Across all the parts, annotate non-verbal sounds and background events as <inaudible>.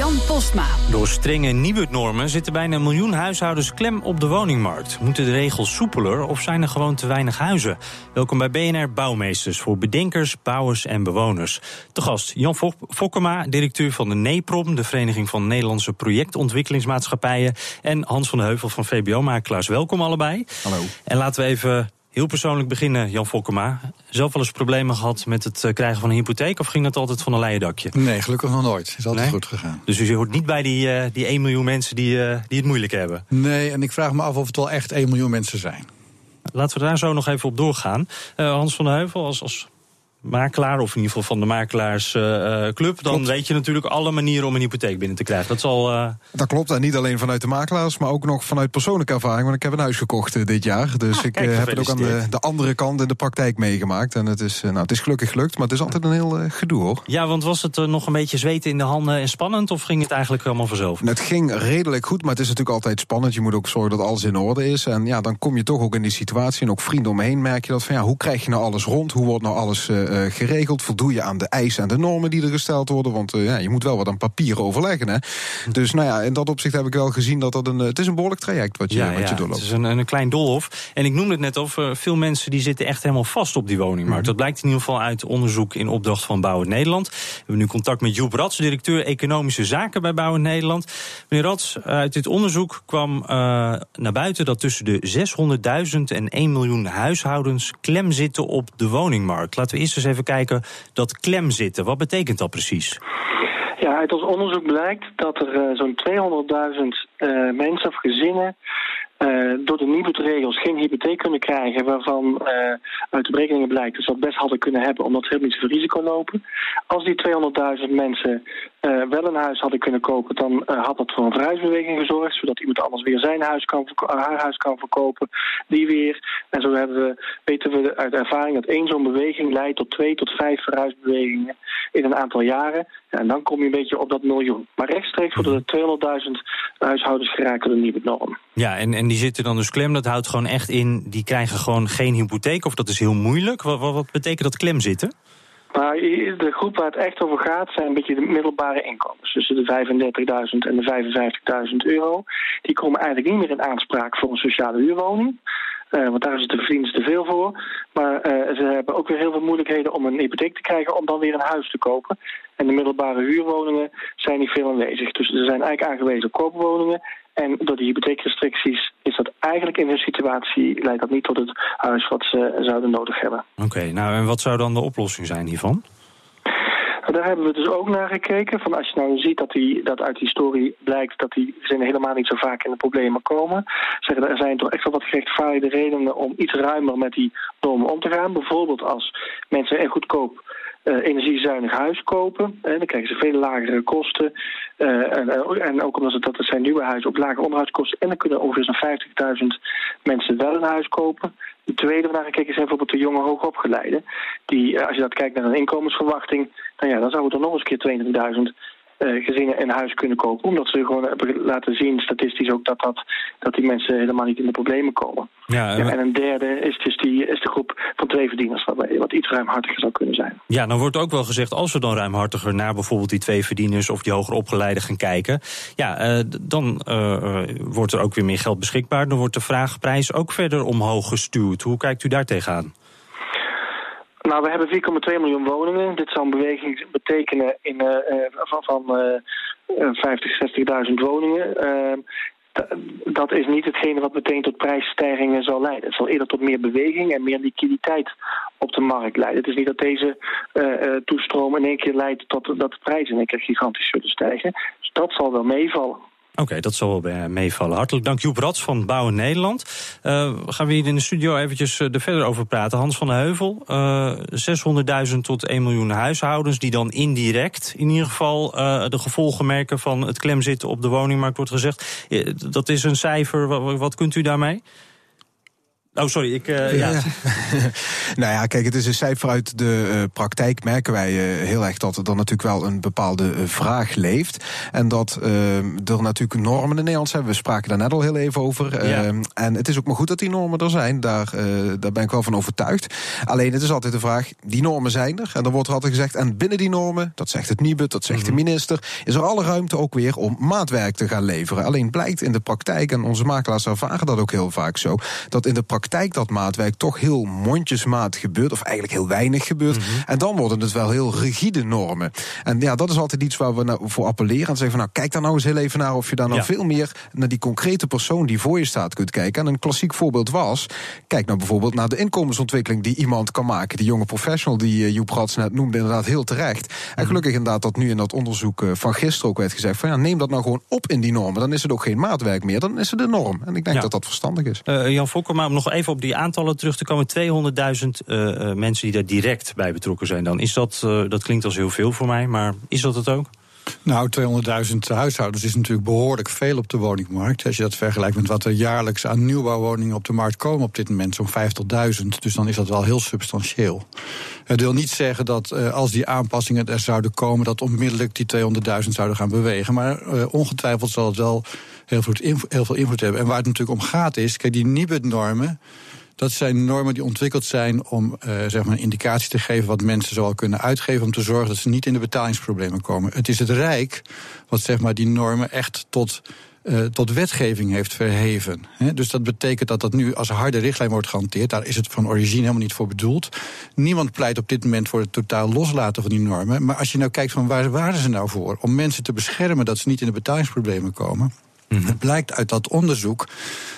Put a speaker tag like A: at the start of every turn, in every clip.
A: Jan Postma.
B: Door strenge nieuwbouwnormen zitten bijna een miljoen huishoudens klem op de woningmarkt. Moeten de regels soepeler of zijn er gewoon te weinig huizen? Welkom bij BNR Bouwmeesters voor bedenkers, bouwers en bewoners. Te gast Jan Fokkema, directeur van de NEPROM, de Vereniging van Nederlandse Projectontwikkelingsmaatschappijen. En Hans van de Heuvel van VBO-makelaars. Welkom allebei.
C: Hallo.
B: En laten we even Heel persoonlijk beginnen, Jan Fokkema. Zelf wel eens problemen gehad met het eh, krijgen van een hypotheek... of ging dat altijd van een leien dakje?
C: Nee, gelukkig nog nooit. Is altijd goed gegaan.
B: Dus u hoort niet bij die, uh, die 1 miljoen mensen die, uh, die het moeilijk hebben?
C: Nee, en ik vraag me af of het wel echt 1 miljoen mensen zijn.
B: Laten we daar zo nog even op doorgaan. Hans van de Heuvel, als, als makelaar, of in ieder geval van de makelaarsclub, dan weet je natuurlijk alle manieren om een hypotheek binnen te krijgen. Dat, zal, uh...
D: dat klopt, en niet alleen vanuit de makelaars, maar ook nog vanuit persoonlijke ervaring. Want ik heb een huis gekocht uh, dit jaar. Dus ah, ik kijk, uh, heb het ook aan de, de, andere kant in de praktijk meegemaakt. En het is, nou, het is gelukkig gelukt, maar het is altijd een heel gedoe hoor.
B: Ja, want was het nog een beetje zweten in de handen en spannend, of ging het eigenlijk allemaal vanzelf?
D: Het ging redelijk goed, maar het is natuurlijk altijd spannend. Je moet ook zorgen dat alles in orde is. En ja, dan kom je toch ook in die situatie. En ook vrienden omheen merk je dat van ja, hoe krijg je nou alles rond? Hoe wordt nou alles geregeld? voldoe je aan de eisen en de normen die er gesteld worden. Want uh, ja, je moet wel wat aan papier overleggen. Hè? Dus nou ja, in dat opzicht heb ik wel gezien dat dat een, het is een behoorlijk traject wat je,
B: ja,
D: wat
B: je
D: doorloopt.
B: Het is een, een klein doolhof. En ik noemde het net al, veel mensen die zitten echt helemaal vast op die woningmarkt. Mm Dat blijkt in ieder geval uit onderzoek in opdracht van Bouwend Nederland. We hebben nu contact met Joep Rats, directeur Economische Zaken bij Bouwend Nederland. Meneer Rats, uit dit onderzoek kwam uh, naar buiten dat tussen de 600.000 en 1 miljoen huishoudens klem zitten op de woningmarkt. Laten we eerst even kijken dat klem zit zitten. Wat betekent dat precies?
E: Ja, uit ons onderzoek blijkt dat er uh, zo'n 200.000 uh, mensen of gezinnen uh, door de Nibud-regels geen hypotheek kunnen krijgen... waarvan uit de berekeningen blijkt dat ze dat best hadden kunnen hebben... omdat ze helemaal niet zoveel risico lopen. Als die 200.000 mensen uh, wel een huis hadden kunnen kopen... dan had dat voor een verhuisbeweging gezorgd... zodat iemand anders weer zijn huis kan, haar huis kan verkopen, die weer. En zo hebben we, weten we uit ervaring dat één zo'n beweging leidt... tot twee tot vijf verhuisbewegingen in een aantal jaren. Ja, en dan kom je een beetje op dat miljoen. Maar rechtstreeks worden er 200.000 huishoudens geraakt door de nieuwe norm.
B: Ja, en, en die zitten dan dus klem. Dat houdt gewoon echt in, die krijgen gewoon geen hypotheek. Of dat is heel moeilijk. Wat, wat betekent dat klem zitten?
E: Maar de groep waar het echt over gaat zijn een beetje de middelbare inkomens. Tussen de 35.000 en de 55.000 euro. Die komen eigenlijk niet meer in aanspraak voor een sociale huurwoning. Uh, want daar is het de verdienst te veel voor. Maar uh, ze hebben ook weer heel veel moeilijkheden om een hypotheek te krijgen om dan weer een huis te kopen. En de middelbare huurwoningen zijn niet veel aanwezig. Dus ze zijn eigenlijk aangewezen op koopwoningen. En door die hypotheekrestricties is dat eigenlijk in hun situatie... leidt dat niet tot het huis wat ze zouden nodig hebben.
B: Oké, nou en wat zou dan de oplossing zijn hiervan?
E: Nou, daar hebben we dus ook naar gekeken. Van als je nou ziet dat, die, dat uit die story blijkt dat die gezinnen helemaal niet zo vaak in de problemen komen. Zeggen, er zijn toch echt wel wat gerechtvaardigde redenen om iets ruimer met die normen om te gaan. Bijvoorbeeld als mensen een goedkoop uh, energiezuinig huis kopen. En dan krijgen ze veel lagere kosten. Uh, en, en, ook omdat het, dat zijn nieuwe huizen ook lage onderhoudskosten. En dan kunnen ongeveer zo'n 50.000 mensen wel een huis kopen. De tweede waar naar gekeken zijn bijvoorbeeld de jonge hoogopgeleiden. Die, als je dat kijkt naar een inkomensverwachting, dan, ja, dan zou het er nog eens keer 22.000 uh, gezinnen een huis kunnen kopen. Omdat ze gewoon hebben laten zien, statistisch ook, dat, dat, dat die mensen helemaal niet in de problemen komen. Ja, en een derde is dus die, is de groep van twee verdieners, waarbij wat iets ruimhartiger zou kunnen zijn.
B: Ja, dan wordt ook wel gezegd, als we dan ruimhartiger naar bijvoorbeeld die twee verdieners of die hoger opgeleiden gaan kijken, ja, uh, dan uh, wordt er ook weer meer geld beschikbaar. Dan wordt de vraagprijs ook verder omhoog gestuurd. Hoe kijkt u daar tegenaan?
E: Nou, we hebben 4,2 miljoen woningen. Dit zou een beweging betekenen in, uh, van, van uh, 50, 60.000 woningen. Ehm, dat is niet hetgene wat meteen tot prijsstijgingen zal leiden. Het zal eerder tot meer beweging en meer liquiditeit op de markt leiden. Het is niet dat deze toestroom in één keer leidt tot dat de prijzen in één keer gigantisch zullen stijgen. Dus dat zal wel meevallen.
B: Oké, dat zal wel meevallen. Hartelijk dank Joep Rats van Bouwen Nederland. Uh, gaan we hier in de studio eventjes er verder over praten. Hans van de Heuvel, uh, 600.000 tot 1 miljoen huishoudens... die dan indirect in ieder geval de gevolgen merken van het klemzitten op de woningmarkt, wordt gezegd. Dat is een cijfer, wat kunt u daarmee? Oh, sorry. Ik, uh, ja. <laughs>
D: nou ja, kijk, het is een cijfer uit de uh, praktijk. Merken wij uh, heel erg dat er dan natuurlijk wel een bepaalde vraag leeft. En dat er natuurlijk normen in Nederland zijn. We spraken daar net al heel even over. Ja. En het is ook maar goed dat die normen er zijn. Daar, daar ben ik wel van overtuigd. Alleen het is altijd de vraag: die normen zijn er. En dan wordt er altijd gezegd: en binnen die normen, dat zegt het Nibud, dat zegt mm -hmm. de mhm. minister, is er alle ruimte ook weer om maatwerk te gaan leveren. Alleen blijkt in de praktijk, en onze makelaars ervaren dat ook heel vaak zo, dat in de praktijk praktijk dat maatwerk toch heel mondjesmaat gebeurt, of eigenlijk heel weinig gebeurt. Mhm. En dan worden het wel heel rigide normen. En ja, dat is altijd iets waar we nou voor appelleren. En zeggen van nou, kijk daar nou eens heel even naar of je daar nou veel meer naar die concrete persoon die voor je staat kunt kijken. En een klassiek voorbeeld was, kijk nou bijvoorbeeld naar de inkomensontwikkeling die iemand kan maken. Die jonge professional die uh, Joep Rats net noemde, inderdaad heel terecht. En mhm. gelukkig inderdaad dat nu in dat onderzoek uh, van gisteren ook werd gezegd van ja, neem dat nou gewoon op in die normen. Dan is het ook geen maatwerk meer, dan is het de norm. En ik denk dat dat verstandig is.
B: Uh, Jan Fokker, maar om nog even op die aantallen terug te komen. 200.000 uh, mensen die daar direct bij betrokken zijn dan. Is dat, uh, dat klinkt als heel veel voor mij, maar is dat het ook?
C: Nou, 200.000 huishoudens is natuurlijk behoorlijk veel op de woningmarkt. Als je dat vergelijkt met wat er jaarlijks aan nieuwbouwwoningen op de markt komen op dit moment, zo'n 50.000. Dus dan is dat wel heel substantieel. Het wil niet zeggen dat uh, als die aanpassingen er zouden komen, dat onmiddellijk die 200.000 zouden gaan bewegen. Maar uh, ongetwijfeld zal het wel heel veel, heel veel invloed hebben. En waar het natuurlijk om gaat is, kijk, die NIBUD-normen. Dat zijn normen die ontwikkeld zijn om uh, zeg maar een indicatie te geven wat mensen zoal kunnen uitgeven om te zorgen dat ze niet in de betalingsproblemen komen. Het is het Rijk wat zeg maar die normen echt tot uh, tot wetgeving heeft verheven. He, dus dat betekent dat dat nu als harde richtlijn wordt gehanteerd. Daar is het van origine helemaal niet voor bedoeld. Niemand pleit op dit moment voor het totaal loslaten van die normen. Maar als je nou kijkt van waar waren ze nou voor? Om mensen te beschermen dat ze niet in de betalingsproblemen komen. Mhm. Het blijkt uit dat onderzoek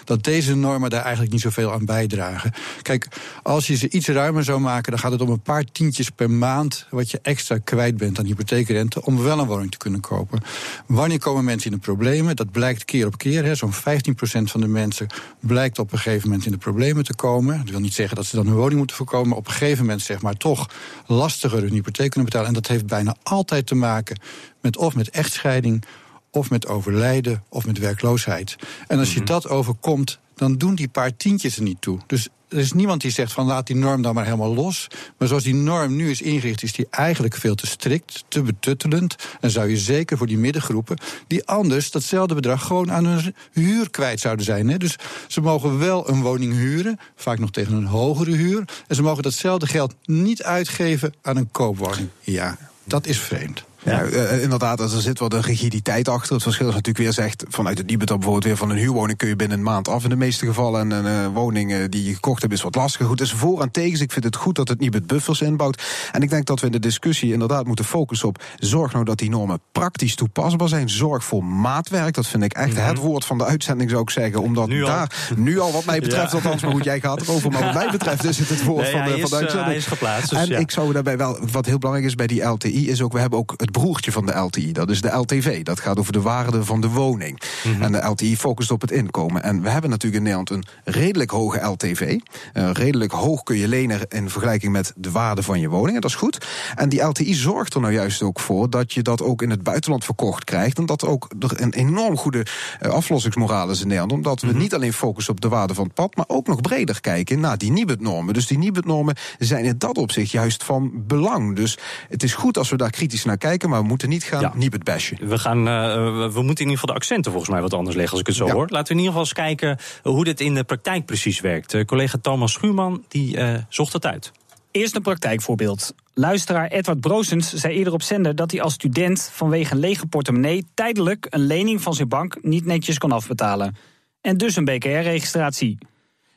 C: dat deze normen daar eigenlijk niet zoveel aan bijdragen. Kijk, als je ze iets ruimer zou maken, dan gaat het om een paar tientjes per maand wat je extra kwijt bent aan hypotheekrente om wel een woning te kunnen kopen. Wanneer komen mensen in de problemen? Dat blijkt keer op keer. Zo'n 15% van de mensen blijkt op een gegeven moment in de problemen te komen. Dat wil niet zeggen dat ze dan hun woning moeten voorkomen, op een gegeven moment zeg maar toch lastiger hun hypotheek kunnen betalen. En dat heeft bijna altijd te maken met of met echtscheiding of met overlijden of met werkloosheid. En als je mhm. dat overkomt, dan doen die paar tientjes er niet toe. Dus er is niemand die zegt van laat die norm dan maar helemaal los. Maar zoals die norm nu is ingericht, is die eigenlijk veel te strikt, te betuttelend. En zou je zeker voor die middengroepen, die anders datzelfde bedrag gewoon aan hun huur kwijt zouden zijn. Hè? Dus ze mogen wel een woning huren, vaak nog tegen een hogere huur. En ze mogen datzelfde geld niet uitgeven aan een koopwoning. Ja, dat is vreemd.
D: Ja, uh, inderdaad, er zit wat een rigiditeit achter. Het verschil is natuurlijk weer zegt, vanuit het Nibud bijvoorbeeld weer van een huurwoning kun je binnen een maand af in de meeste gevallen. En een uh, woning die je gekocht hebt is wat lastiger. Goed, is voor en tegen. Ik vind het goed dat het Nibud buffers inbouwt. En ik denk dat we in de discussie inderdaad moeten focussen op zorg nou dat die normen praktisch toepasbaar zijn. Zorg voor maatwerk. Dat vind ik echt het mhm. woord van de uitzending zou ik zeggen. Omdat nu daar al. nu al wat mij <laughs> betreft, ja. althans, maar goed, jij gaat erover. Maar wat mij betreft is het het woord van, de, van de uitzending.
B: hij is geplaatst. Dus
D: en ik zou daarbij wel, wat heel belangrijk is bij die LTI, is ook, we hebben ook het broertje van de LTI. Dat is de LTV. Dat gaat over de waarde van de woning. Mhm. En de LTI focust op het inkomen. En we hebben natuurlijk in Nederland een redelijk hoge LTV. Uh, redelijk hoog kun je lenen in vergelijking met de waarde van je woning. En dat is goed. En die LTI zorgt er nou juist ook voor dat je dat ook in het buitenland verkocht krijgt. En dat ook er een enorm goede uh, aflossingsmoraal is in Nederland. Omdat we mhm. niet alleen focussen op de waarde van het pad, maar ook nog breder kijken naar die Nibud-normen. Dus die Nibud-normen zijn in dat opzicht juist van belang. Dus het is goed als we daar kritisch naar kijken, maar we moeten niet gaan ja. niet het bashen.
B: We, gaan, uh, we moeten in ieder geval de accenten volgens mij wat anders leggen als ik het zo hoor. Laten we in ieder geval eens kijken hoe dit in de praktijk precies werkt. Uh, collega Thomas Schuurman die uh, zocht het uit.
F: Eerst een praktijkvoorbeeld. Luisteraar Edward Broosens zei eerder op zender dat hij als student vanwege een lege portemonnee tijdelijk een lening van zijn bank niet netjes kon afbetalen. En dus een BKR-registratie.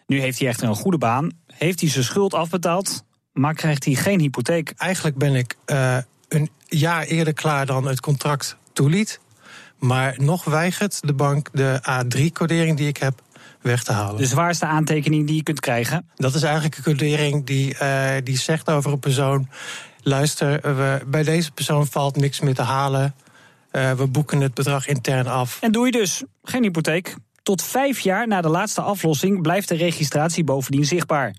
F: Nu heeft hij echter een goede baan, heeft hij zijn schuld afbetaald, maar krijgt hij geen hypotheek.
G: Eigenlijk ben ik uh, een jaar eerder klaar dan het contract toeliet. Maar nog weigert de bank de A3-codering die ik heb weg te halen.
F: De zwaarste aantekening die je kunt krijgen?
G: Dat is eigenlijk een codering die, uh, die zegt over een persoon... luister, we, bij deze persoon valt niks meer te halen... Uh, we boeken het bedrag intern af.
F: En doe je dus geen hypotheek. Tot vijf jaar na de laatste aflossing blijft de registratie bovendien zichtbaar.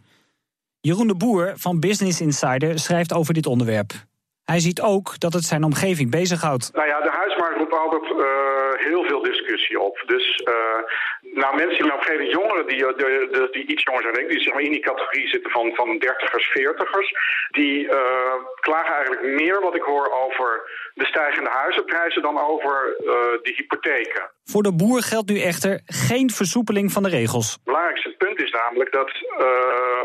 F: Jeroen de Boer van Business Insider schrijft over dit onderwerp. Hij ziet ook dat het zijn omgeving bezighoudt.
H: Nou ja, de huismarkt roept altijd uh, heel veel discussie op. Dus uh, nou, mensen in mijn omgeving, jongeren die, die, die, die, iets jonger zijn, denk ik, die zeg maar in die categorie zitten van, van dertigers, veertigers, die uh, klagen eigenlijk meer wat ik hoor over de stijgende huizenprijzen dan over de hypotheken.
F: Voor de boer geldt nu echter geen versoepeling van de regels. Het
H: belangrijkste punt is namelijk dat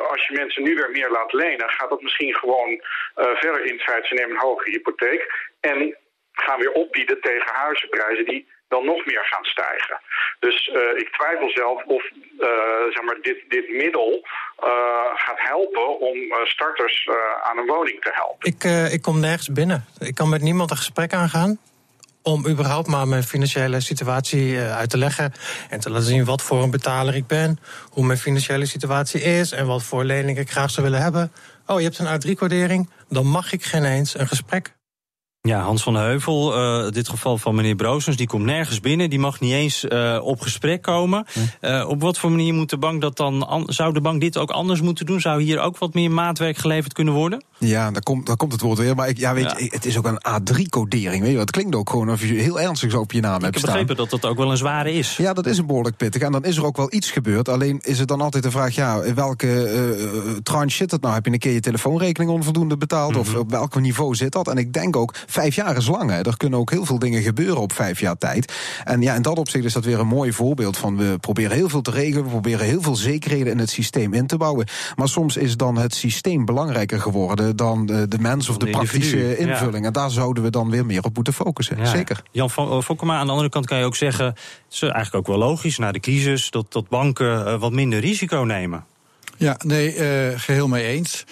H: als je mensen nu weer meer laat lenen, gaat dat misschien gewoon verder in het feit, ze nemen een hogere hypotheek en gaan weer opbieden tegen huizenprijzen die dan nog meer gaan stijgen. Dus uh, ik twijfel zelf of uh, zeg maar dit, dit middel uh, gaat helpen om starters aan een woning te helpen.
G: Ik, ik kom nergens binnen. Ik kan met niemand een gesprek aangaan om überhaupt maar mijn financiële situatie uit te leggen. En te laten zien wat voor een betaler ik ben, hoe mijn financiële situatie is en wat voor lening ik graag zou willen hebben. Oh, je hebt een A3-codering, dan mag ik geen eens een gesprek
B: ja, Hans van de Heuvel, uh, dit geval van meneer Broosens, die komt nergens binnen. Die mag niet eens uh, op gesprek komen. Uh, op wat voor manier moet de bank dat dan... Zou de bank dit ook anders moeten doen? Zou hier ook wat meer maatwerk geleverd kunnen worden?
D: Ja, daar komt, daar komt het woord weer. Maar ik, ja, weet Je, het is ook een A3-codering. Weet je, het klinkt ook gewoon of je heel ernstig zo op je naam
B: ik
D: hebt
B: staan. Ik heb begrepen dat dat ook wel een zware is.
D: Ja, dat is een behoorlijk pittig. En dan is er ook wel iets gebeurd. Alleen is het dan altijd de vraag, ja, in welke tranche zit het nou? Heb je een keer je telefoonrekening onvoldoende betaald? Mm -hmm. Of op welk niveau zit dat? En ik denk ook, vijf jaar is lang. Er kunnen ook heel veel dingen gebeuren op vijf jaar tijd. En ja, in dat opzicht is dat weer een mooi voorbeeld van we proberen heel veel te regelen, we proberen heel veel zekerheden in het systeem in te bouwen. Maar soms is dan het systeem belangrijker geworden dan de, de mens of de, de praktische invulling. Ja. En daar zouden we dan weer meer op moeten focussen. Ja. Zeker.
B: Jan Fokkema, aan de andere kant kan je ook zeggen, het is eigenlijk ook wel logisch na de crisis dat, dat banken uh, wat minder risico nemen.
C: Ja, nee, uh, geheel mee eens.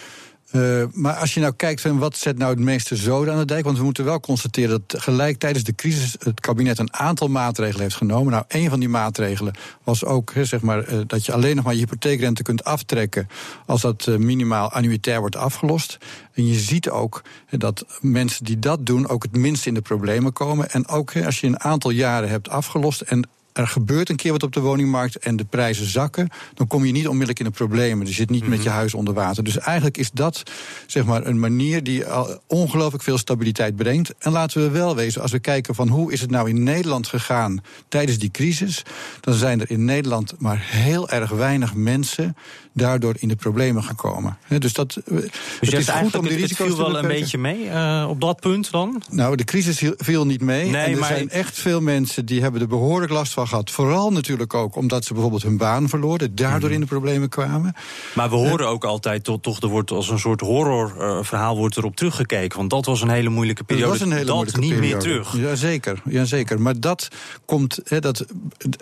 C: Uh, maar als je nou kijkt wat zet nou het meeste zoden aan de dijk, want we moeten wel constateren dat gelijk tijdens de crisis het kabinet een aantal maatregelen heeft genomen. Nou, een van die maatregelen was ook zeg maar, uh, dat je alleen nog maar je hypotheekrente kunt aftrekken als dat uh, minimaal annuitair wordt afgelost. En je ziet ook dat mensen die dat doen ook het minst in de problemen komen. En ook als je een aantal jaren hebt afgelost en er gebeurt een keer wat op de woningmarkt en de prijzen zakken, dan kom je niet onmiddellijk in de problemen. Je zit niet met je huis onder water. Dus eigenlijk is dat zeg maar, een manier die ongelooflijk veel stabiliteit brengt. En laten we wel wezen, als we kijken van hoe is het nou in Nederland gegaan tijdens die crisis, dan zijn er in Nederland maar heel erg weinig mensen daardoor in de problemen gekomen. dus dat
B: dus het is goed om die risico's het viel wel een beetje mee uh, op dat punt dan?
C: Nou, de crisis viel niet mee. Nee, en er maar... zijn echt veel mensen die hebben er behoorlijk last van gehad. Vooral natuurlijk ook omdat ze bijvoorbeeld hun baan verloren, daardoor mm. in de problemen kwamen.
B: Maar we horen ook altijd toch, toch er wordt als een soort horrorverhaal wordt erop teruggekeken. Want dat was een hele moeilijke periode.
C: Dat was een hele
B: dat
C: moeilijke
B: niet
C: periode.
B: meer terug.
C: Jazeker, jazeker. Maar dat komt, dat,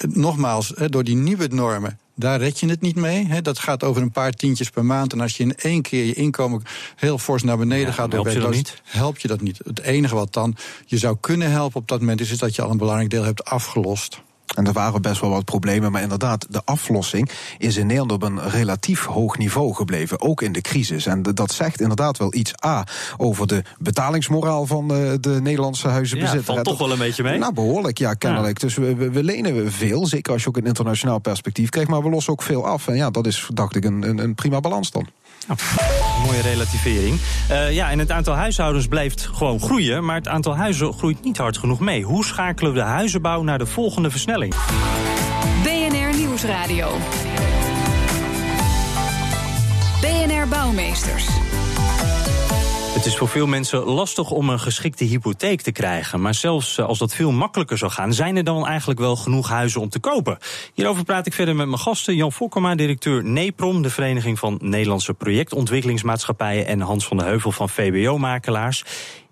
C: nogmaals, door die nieuwe normen daar red je het niet mee. Dat gaat over een paar tientjes per maand. En als je in één keer je inkomen heel fors naar beneden
B: ja,
C: gaat...
B: Help je dat niet?
C: Help je dat niet. Het enige wat dan je zou kunnen helpen op dat moment... is dat je al een belangrijk deel hebt afgelost.
D: En er waren best wel wat problemen, maar inderdaad, de aflossing is in Nederland op een relatief hoog niveau gebleven, ook in de crisis. En dat zegt inderdaad wel iets A over de betalingsmoraal van de, eh, de Nederlandse huizenbezitter.
B: Ja, valt toch wel een beetje mee?
D: Nou, behoorlijk, ja, kennelijk. Ja. Dus we, we, we, lenen veel, zeker als je ook een internationaal perspectief krijgt, maar we lossen ook veel af. En ja, dat is, dacht ik, een, een, een prima balans dan.
B: Mooie relativering. Uh, ja, en het aantal huishoudens blijft gewoon groeien, maar het aantal huizen groeit niet hard genoeg mee. Hoe schakelen we de huizenbouw naar de volgende versnelling?
A: BNR Nieuwsradio. BNR Bouwmeesters.
B: Is voor veel mensen lastig om een geschikte hypotheek te krijgen. Maar zelfs als dat veel makkelijker zou gaan, zijn er dan eigenlijk wel genoeg huizen om te kopen? Hierover praat ik verder met mijn gasten. Jan Fokkema, directeur NEPROM, de Vereniging van Nederlandse Projectontwikkelingsmaatschappijen. En Hans van de Heuvel van VBO-makelaars.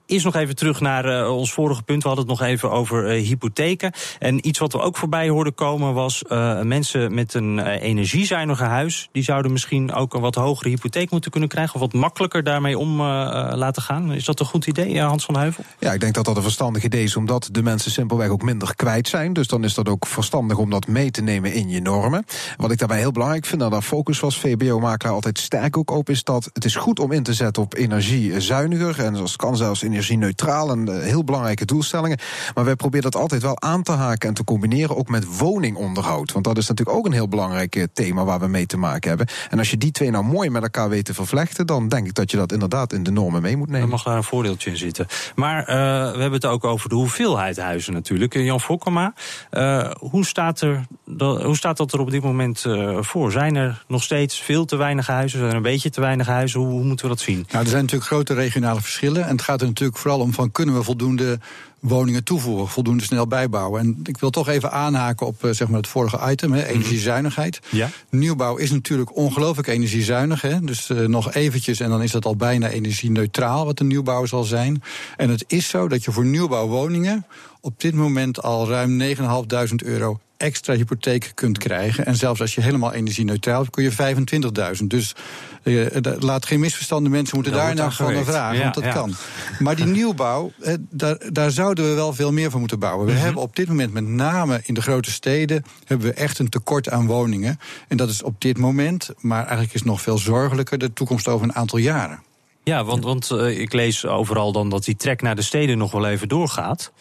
B: Eerst nog even terug naar uh, ons vorige punt. We hadden het nog even over uh, hypotheken. En iets wat we ook voorbij hoorden komen was... Uh, mensen met een energiezuinige huis... die zouden misschien ook een wat hogere hypotheek moeten kunnen krijgen... of wat makkelijker daarmee om laten gaan. Is dat een goed idee, Hans van Heuvel?
D: Ja, ik denk dat dat een verstandig idee is... omdat de mensen simpelweg ook minder kwijt zijn. Dus dan is dat ook verstandig om dat mee te nemen in je normen. Wat ik daarbij heel belangrijk vind, en daar focus was VBO-makelaar altijd sterk ook op... is dat het is goed om in te zetten op energiezuiniger... en zoals kan zelfs in energie-neutraal en uh, heel belangrijke doelstellingen. Maar wij proberen dat altijd wel aan te haken en te combineren ook met woningonderhoud. Want dat is natuurlijk ook een heel belangrijk thema waar we mee te maken hebben. En als je die twee nou mooi met elkaar weet te vervlechten, dan denk ik dat je dat inderdaad in de normen mee moet nemen.
B: Er mag daar een voordeeltje in zitten. Maar uh, we hebben het ook over de hoeveelheid huizen natuurlijk. Jan Fokkema, uh, hoe, staat er, hoe staat dat er op dit moment uh, voor? Zijn er nog steeds veel te weinig huizen? Zijn er een beetje te weinig huizen? Hoe, hoe moeten we dat zien?
C: Nou, er zijn natuurlijk grote regionale verschillen. En het gaat er natuurlijk vooral om van kunnen we voldoende woningen toevoegen, voldoende snel bijbouwen. En ik wil toch even aanhaken op zeg maar het vorige item, hè, energiezuinigheid.
B: Ja?
C: Nieuwbouw is natuurlijk ongelooflijk energiezuinig. Hè, dus uh, nog eventjes en dan is dat al bijna energie-neutraal wat de nieuwbouw zal zijn. En het is zo dat je voor nieuwbouwwoningen op dit moment al ruim 9.500 euro extra hypotheek kunt krijgen. En zelfs als je helemaal energie-neutraal hebt, kun je 25.000. Dus uh, laat geen misverstanden, mensen moeten daar nou naar vragen, ja, want dat ja. kan. Maar die nieuwbouw, eh, daar, daar zouden we wel veel meer van moeten bouwen. We mm -hmm. hebben op dit moment met name in de grote steden... hebben we echt een tekort aan woningen. En dat is op dit moment, maar eigenlijk is nog veel zorgelijker... de toekomst over een aantal jaren.
B: Ja, want, want uh, ik lees overal dan dat die trek naar de steden nog wel even doorgaat...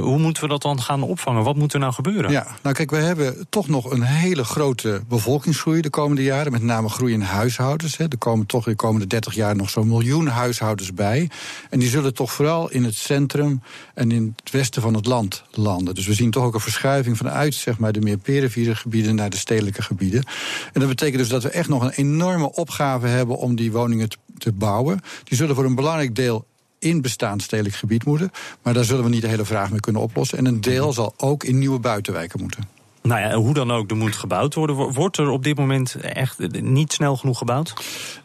B: Hoe moeten we dat dan gaan opvangen? Wat moet er nou gebeuren?
C: Ja, nou kijk, we hebben toch nog een hele grote bevolkingsgroei de komende jaren. Met name groei in huishoudens. Hè. Er komen toch de komende 30 jaar nog zo'n miljoen huishoudens bij. En die zullen toch vooral in het centrum en in het westen van het land landen. Dus we zien toch ook een verschuiving vanuit zeg maar, de meer perifere gebieden naar de stedelijke gebieden. En dat betekent dus dat we echt nog een enorme opgave hebben om die woningen te, te bouwen. Die zullen voor een belangrijk deel in bestaand stedelijk gebied moeten. Maar daar zullen we niet de hele vraag mee kunnen oplossen. En een deel zal ook in nieuwe buitenwijken moeten.
B: Nou ja, hoe dan ook, er moet gebouwd worden. Wordt er op dit moment echt niet snel genoeg gebouwd?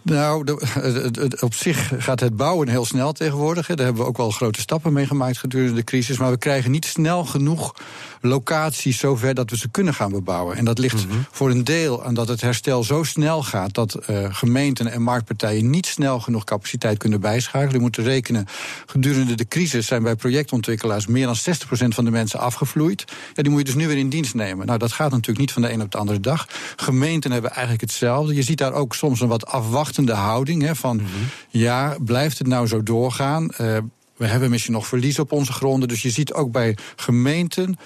C: Nou, de, op zich gaat het bouwen heel snel tegenwoordig. Daar hebben we ook wel grote stappen mee gemaakt gedurende de crisis. Maar we krijgen niet snel genoeg locaties zover dat we ze kunnen gaan bebouwen. En dat ligt mm -hmm. voor een deel aan dat het herstel zo snel gaat dat uh, gemeenten en marktpartijen niet snel genoeg capaciteit kunnen bijschakelen. Je moet rekenen, gedurende de crisis zijn bij projectontwikkelaars meer dan 60% van de mensen afgevloeid. Ja, die moet je dus nu weer in dienst nemen. Nou, dat gaat natuurlijk niet van de een op de andere dag. Gemeenten hebben eigenlijk hetzelfde. Je ziet daar ook soms een wat afwachtende houding. Hè, van mm -hmm. ja, blijft het nou zo doorgaan? Uh, we hebben misschien nog verlies op onze gronden. Dus je ziet ook bij gemeenten,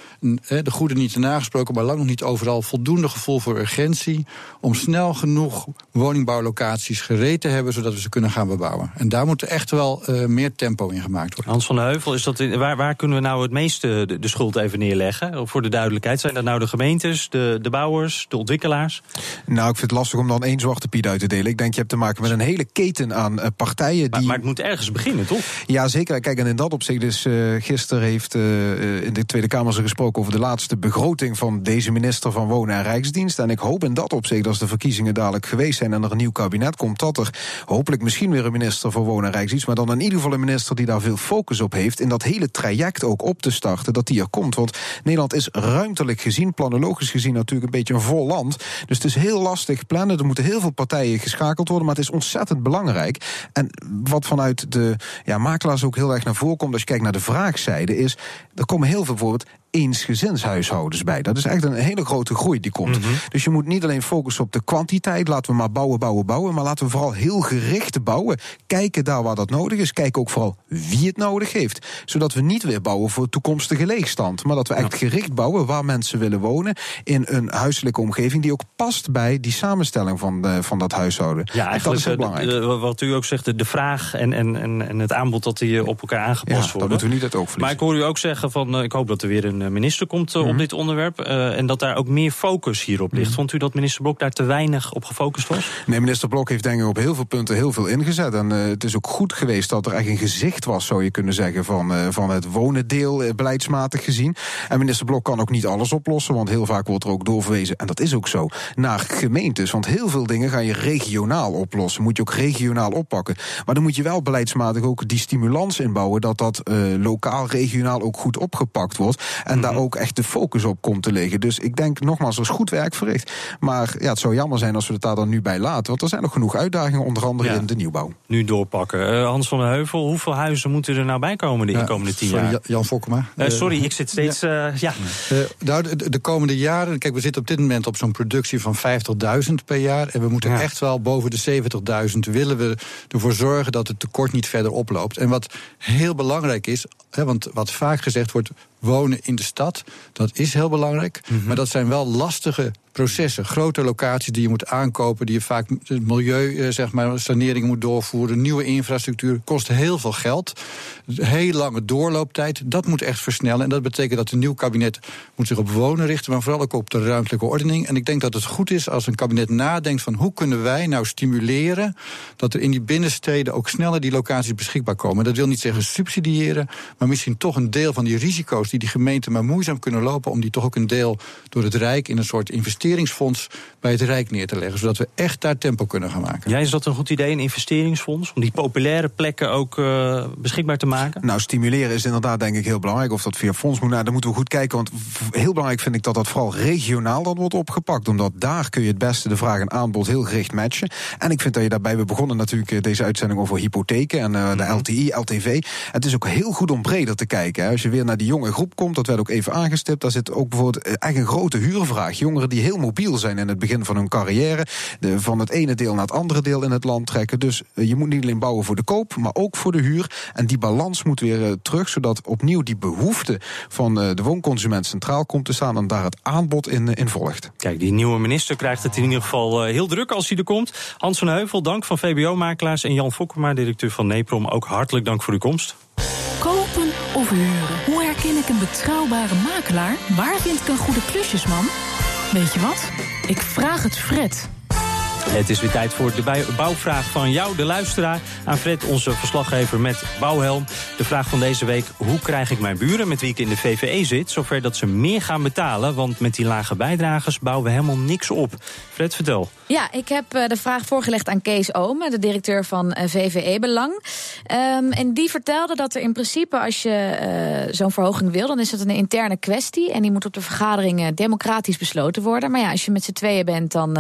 C: de goede niet te nagesproken, maar lang nog niet overal, voldoende gevoel voor urgentie. om snel genoeg woningbouwlocaties gereed te hebben, zodat we ze kunnen gaan bebouwen. En daar moet er echt wel uh, meer tempo in gemaakt worden.
B: Hans van de Heuvel, is dat, waar, waar kunnen we nou het meeste de, de, schuld even neerleggen? Voor de duidelijkheid, zijn dat nou de gemeentes, de, de bouwers, de ontwikkelaars?
D: Nou, ik vind het lastig om dan één zwarte piet uit te delen. Ik denk, je hebt te maken met een hele keten aan uh, partijen.
B: Maar,
D: die...
B: maar het moet ergens beginnen, toch?
D: Ja, zeker kijk, en in dat opzicht dus uh, gisteren heeft uh, in de Tweede Kamer gesproken over de laatste begroting van deze minister van Wonen en Rijksdienst. En ik hoop in dat opzicht, als de verkiezingen dadelijk geweest zijn en er een nieuw kabinet komt, dat er hopelijk misschien weer een minister van Wonen en Rijksdienst, maar dan in ieder geval een minister die daar veel focus op heeft, in dat hele traject ook op te starten, dat die er komt. Want Nederland is ruimtelijk gezien, planologisch gezien natuurlijk een beetje een vol land. Dus het is heel lastig plannen. Er moeten heel veel partijen geschakeld worden, maar het is ontzettend belangrijk. En wat vanuit de ja, makelaars ook heel erg naar voren komt als je kijkt naar de vraagzijde, is er komen heel veel bijvoorbeeld eensgezinshuishoudens bij. Dat is echt een hele grote groei die komt. Mm -hmm. Dus je moet niet alleen focussen op de kwantiteit, laten we maar bouwen, bouwen, bouwen, maar laten we vooral heel gericht bouwen. Kijken daar waar dat nodig is. Kijken ook vooral wie het nodig heeft. Zodat we niet weer bouwen voor toekomstige leegstand, maar dat we echt gericht bouwen waar mensen willen wonen in een huiselijke omgeving die ook past bij die samenstelling van, de, van dat huishouden.
B: Ja,
D: dat is
B: heel belangrijk. De, de, wat u ook zegt, de vraag en, en, en het aanbod dat die op elkaar aangepast
D: ja,
B: worden.
D: Dat moeten we niet uit oog verliezen.
B: Maar ik hoor u ook zeggen van, ik hoop dat er weer een minister komt mm -hmm. op dit onderwerp. Uh, en dat daar ook meer focus hierop ligt. Mm -hmm. Vond u dat minister Blok daar te weinig op gefocust was?
D: Nee, minister Blok heeft denk ik op heel veel punten heel veel ingezet. En het is ook goed geweest dat er echt een gezicht was, zou je kunnen zeggen, van, van het wonendeel, beleidsmatig gezien. En minister Blok kan ook niet alles oplossen, want heel vaak wordt er ook doorverwezen, en dat is ook zo, naar gemeentes. Want heel veel dingen ga je regionaal oplossen. Moet je ook regionaal oppakken. Maar dan moet je wel beleidsmatig ook die stimulans inbouwen dat dat lokaal, regionaal ook goed opgepakt wordt. En daar ook echt de focus op komt te liggen. Dus ik denk nogmaals, er is goed werk verricht. Maar ja, het zou jammer zijn als we het daar dan nu bij laten. Want er zijn nog genoeg uitdagingen, onder andere in de nieuwbouw.
B: Nu doorpakken. Uh, Hans van der Heuvel, hoeveel huizen moeten er nou bij komen de komende tien
C: sorry,
B: jaar?
C: Jan Fokkema.
B: Uh, sorry, ik zit steeds. Ja. ja.
C: nou, de, de, komende jaren, kijk, we zitten op dit moment op zo'n productie van 50.000 per jaar. En we moeten echt wel boven de 70.000 willen we ervoor zorgen dat het tekort niet verder oploopt. En wat heel belangrijk is, hè, want wat vaak gezegd wordt, wonen in de stad. Dat is heel belangrijk. Mm -hmm. Maar dat zijn wel lastige processen. Grote locaties die je moet aankopen, die je vaak het milieu, zeg maar, sanering moet doorvoeren. Nieuwe infrastructuur kost heel veel geld. Heel lange doorlooptijd. Dat moet echt versnellen. En dat betekent dat een nieuw kabinet moet zich op wonen richten, maar vooral ook op de ruimtelijke ordening. En ik denk dat het goed is als een kabinet nadenkt van hoe kunnen wij nou stimuleren dat er in die binnensteden ook sneller die locaties beschikbaar komen. Dat wil niet zeggen subsidiëren, maar misschien toch een deel van die risico's die die gemeenten maar moeizaam kunnen lopen, om die toch ook een deel door het Rijk in een soort investeringsfonds bij het Rijk neer te leggen. Zodat we echt daar tempo kunnen gaan maken.
B: Ja, is dat een goed idee, een investeringsfonds? Om die populaire plekken ook uh, beschikbaar te maken?
D: Nou, stimuleren is inderdaad denk ik heel belangrijk. Of dat via fonds moet, nou, dan moeten we goed kijken. Want heel belangrijk vind ik dat dat vooral regionaal dan wordt opgepakt. Omdat daar kun je het beste de vraag en aanbod heel gericht matchen. En ik vind dat je daarbij, we begonnen natuurlijk deze uitzending over hypotheken en uh, de LTI, LTV. Het is ook heel goed om breder te kijken. Hè. Als je weer naar die jonge groep komt, dat werd ook even aangestipt. Daar zit ook bijvoorbeeld eigenlijk een grote huurvraag. Jongeren die heel mobiel zijn in het begin van hun carrière. De, van het ene deel naar het andere deel in het land trekken. Dus uh, je moet niet alleen bouwen voor de koop, maar ook voor de huur. En die balans moet weer uh, terug, zodat opnieuw die behoefte van uh, de woonconsument centraal komt te staan en daar het aanbod in, in volgt.
B: Kijk, die nieuwe minister krijgt het in ieder geval heel druk als hij er komt. Hans van Heuvel, dank van VBO-makelaars en Jan Fokkema, directeur van Neprom, ook hartelijk dank voor uw komst.
A: Kopen of huren? Hoe herken ik een betrouwbare makelaar? Waar vind ik een goede klusjesman? Weet je wat? Ik vraag het Fred.
B: Het is weer tijd voor de bouwvraag van jou, de luisteraar. Aan Fred, onze verslaggever met Bouwhelm. De vraag van deze week, hoe krijg ik mijn buren met wie ik in de VVE zit... zover dat ze meer gaan betalen? Want met die lage bijdragers bouwen we helemaal niks op. Fred, vertel.
I: Ja, ik heb de vraag voorgelegd aan Kees Oom, de directeur van VVE Belang. Um, en die vertelde dat er in principe, als je uh, zo'n verhoging wil... dan is dat een interne kwestie en die moet op de vergaderingen democratisch besloten worden. Maar ja, als je met z'n tweeën bent, dan...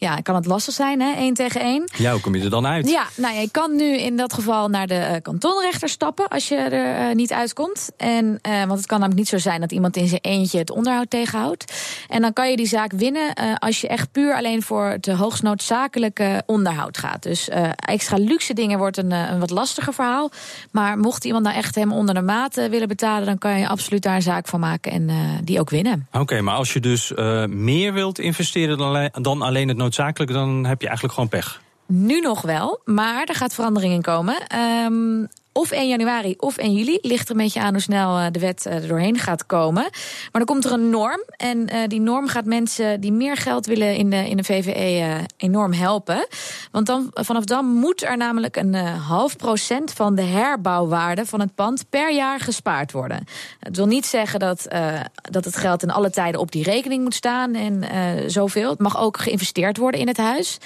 I: ja, kan het lastig zijn, hè, één tegen één.
B: Ja, hoe kom je er dan uit?
I: Ja, nou, je kan nu in dat geval naar de uh, kantonrechter stappen als je er uh, niet uitkomt. En, uh, want het kan namelijk niet zo zijn dat iemand in zijn eentje het onderhoud tegenhoudt. En dan kan je die zaak winnen als je echt puur alleen voor het hoogst noodzakelijke onderhoud gaat. Dus extra luxe dingen wordt een, een wat lastiger verhaal. Maar mocht iemand nou echt hem onder de maat willen betalen, dan kan je absoluut daar een zaak van maken en die ook winnen.
B: Oké, okay, maar als je dus meer wilt investeren dan, dan alleen het noodzakelijk, dan heb je eigenlijk gewoon pech.
I: Nu nog wel, maar er gaat verandering in komen. Um, of 1 januari of 1 juli. Ligt er een beetje aan hoe snel de wet er doorheen gaat komen. Maar dan komt er een norm. En uh, die norm gaat mensen die meer geld willen in de, in de VVE enorm helpen. Want dan, vanaf dan moet er namelijk een half procent van de herbouwwaarde van het pand per jaar gespaard worden. Het wil niet zeggen dat, dat het geld in alle tijden op die rekening moet staan en zoveel. Het mag ook geïnvesteerd worden in het huis.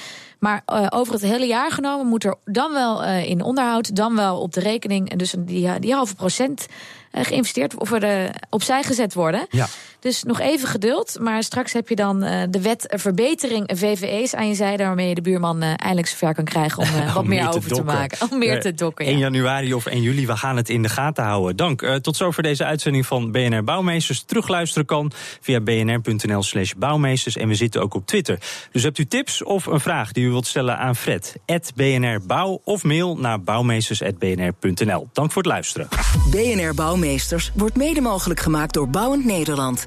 I: Maar uh, over het hele jaar genomen moet er dan wel uh, in onderhoud, dan wel op de rekening. En dus die, die halve procent uh, geïnvesteerd of er opzij gezet worden.
B: Ja.
I: Dus nog even geduld. Maar straks heb je dan uh, de wet verbetering VVE's aan je zijde. Waarmee je de buurman uh, eindelijk zover kan krijgen om uh, <laughs> wat meer, meer over te, te maken. Om meer te dokken.
B: 1 januari of 1 juli, we gaan het in de gaten houden. Dank. tot zover deze uitzending van BNR Bouwmeesters. Terugluisteren kan via bnr.nl slash bouwmeesters. En we zitten ook op Twitter. Dus hebt u tips of een vraag die u wilt stellen aan Fred? BNR Bouw of mail naar bouwmeesters.bnr.nl. Dank voor het luisteren.
J: BNR Bouwmeesters wordt mede mogelijk gemaakt door Bouwend Nederland.